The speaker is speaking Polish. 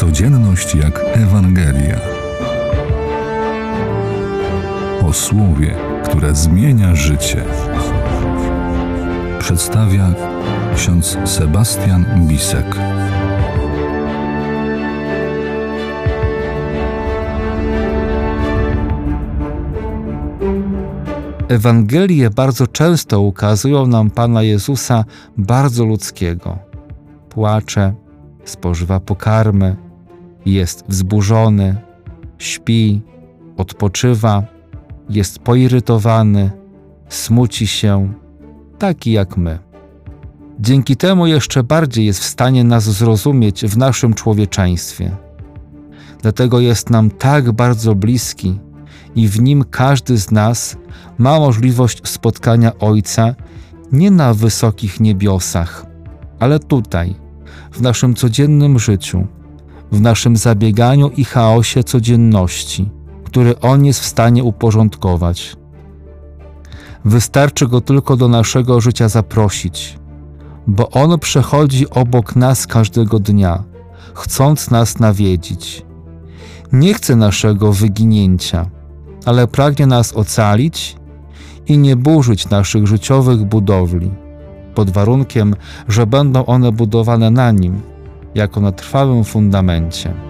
Codzienność jak Ewangelia. O słowie, które zmienia życie. Przedstawia ksiądz Sebastian Bisek. Ewangelie bardzo często ukazują nam Pana Jezusa bardzo ludzkiego. Płacze, spożywa pokarmy, jest wzburzony, śpi, odpoczywa, jest poirytowany, smuci się, taki jak my. Dzięki temu jeszcze bardziej jest w stanie nas zrozumieć w naszym człowieczeństwie. Dlatego jest nam tak bardzo bliski i w nim każdy z nas ma możliwość spotkania Ojca nie na wysokich niebiosach, ale tutaj, w naszym codziennym życiu, w naszym zabieganiu i chaosie codzienności, który On jest w stanie uporządkować. Wystarczy Go tylko do naszego życia zaprosić, bo On przechodzi obok nas każdego dnia, chcąc nas nawiedzić. Nie chce naszego wyginięcia, ale pragnie nas ocalić i nie burzyć naszych życiowych budowli, pod warunkiem, że będą one budowane na Nim, jako na trwałym fundamencie.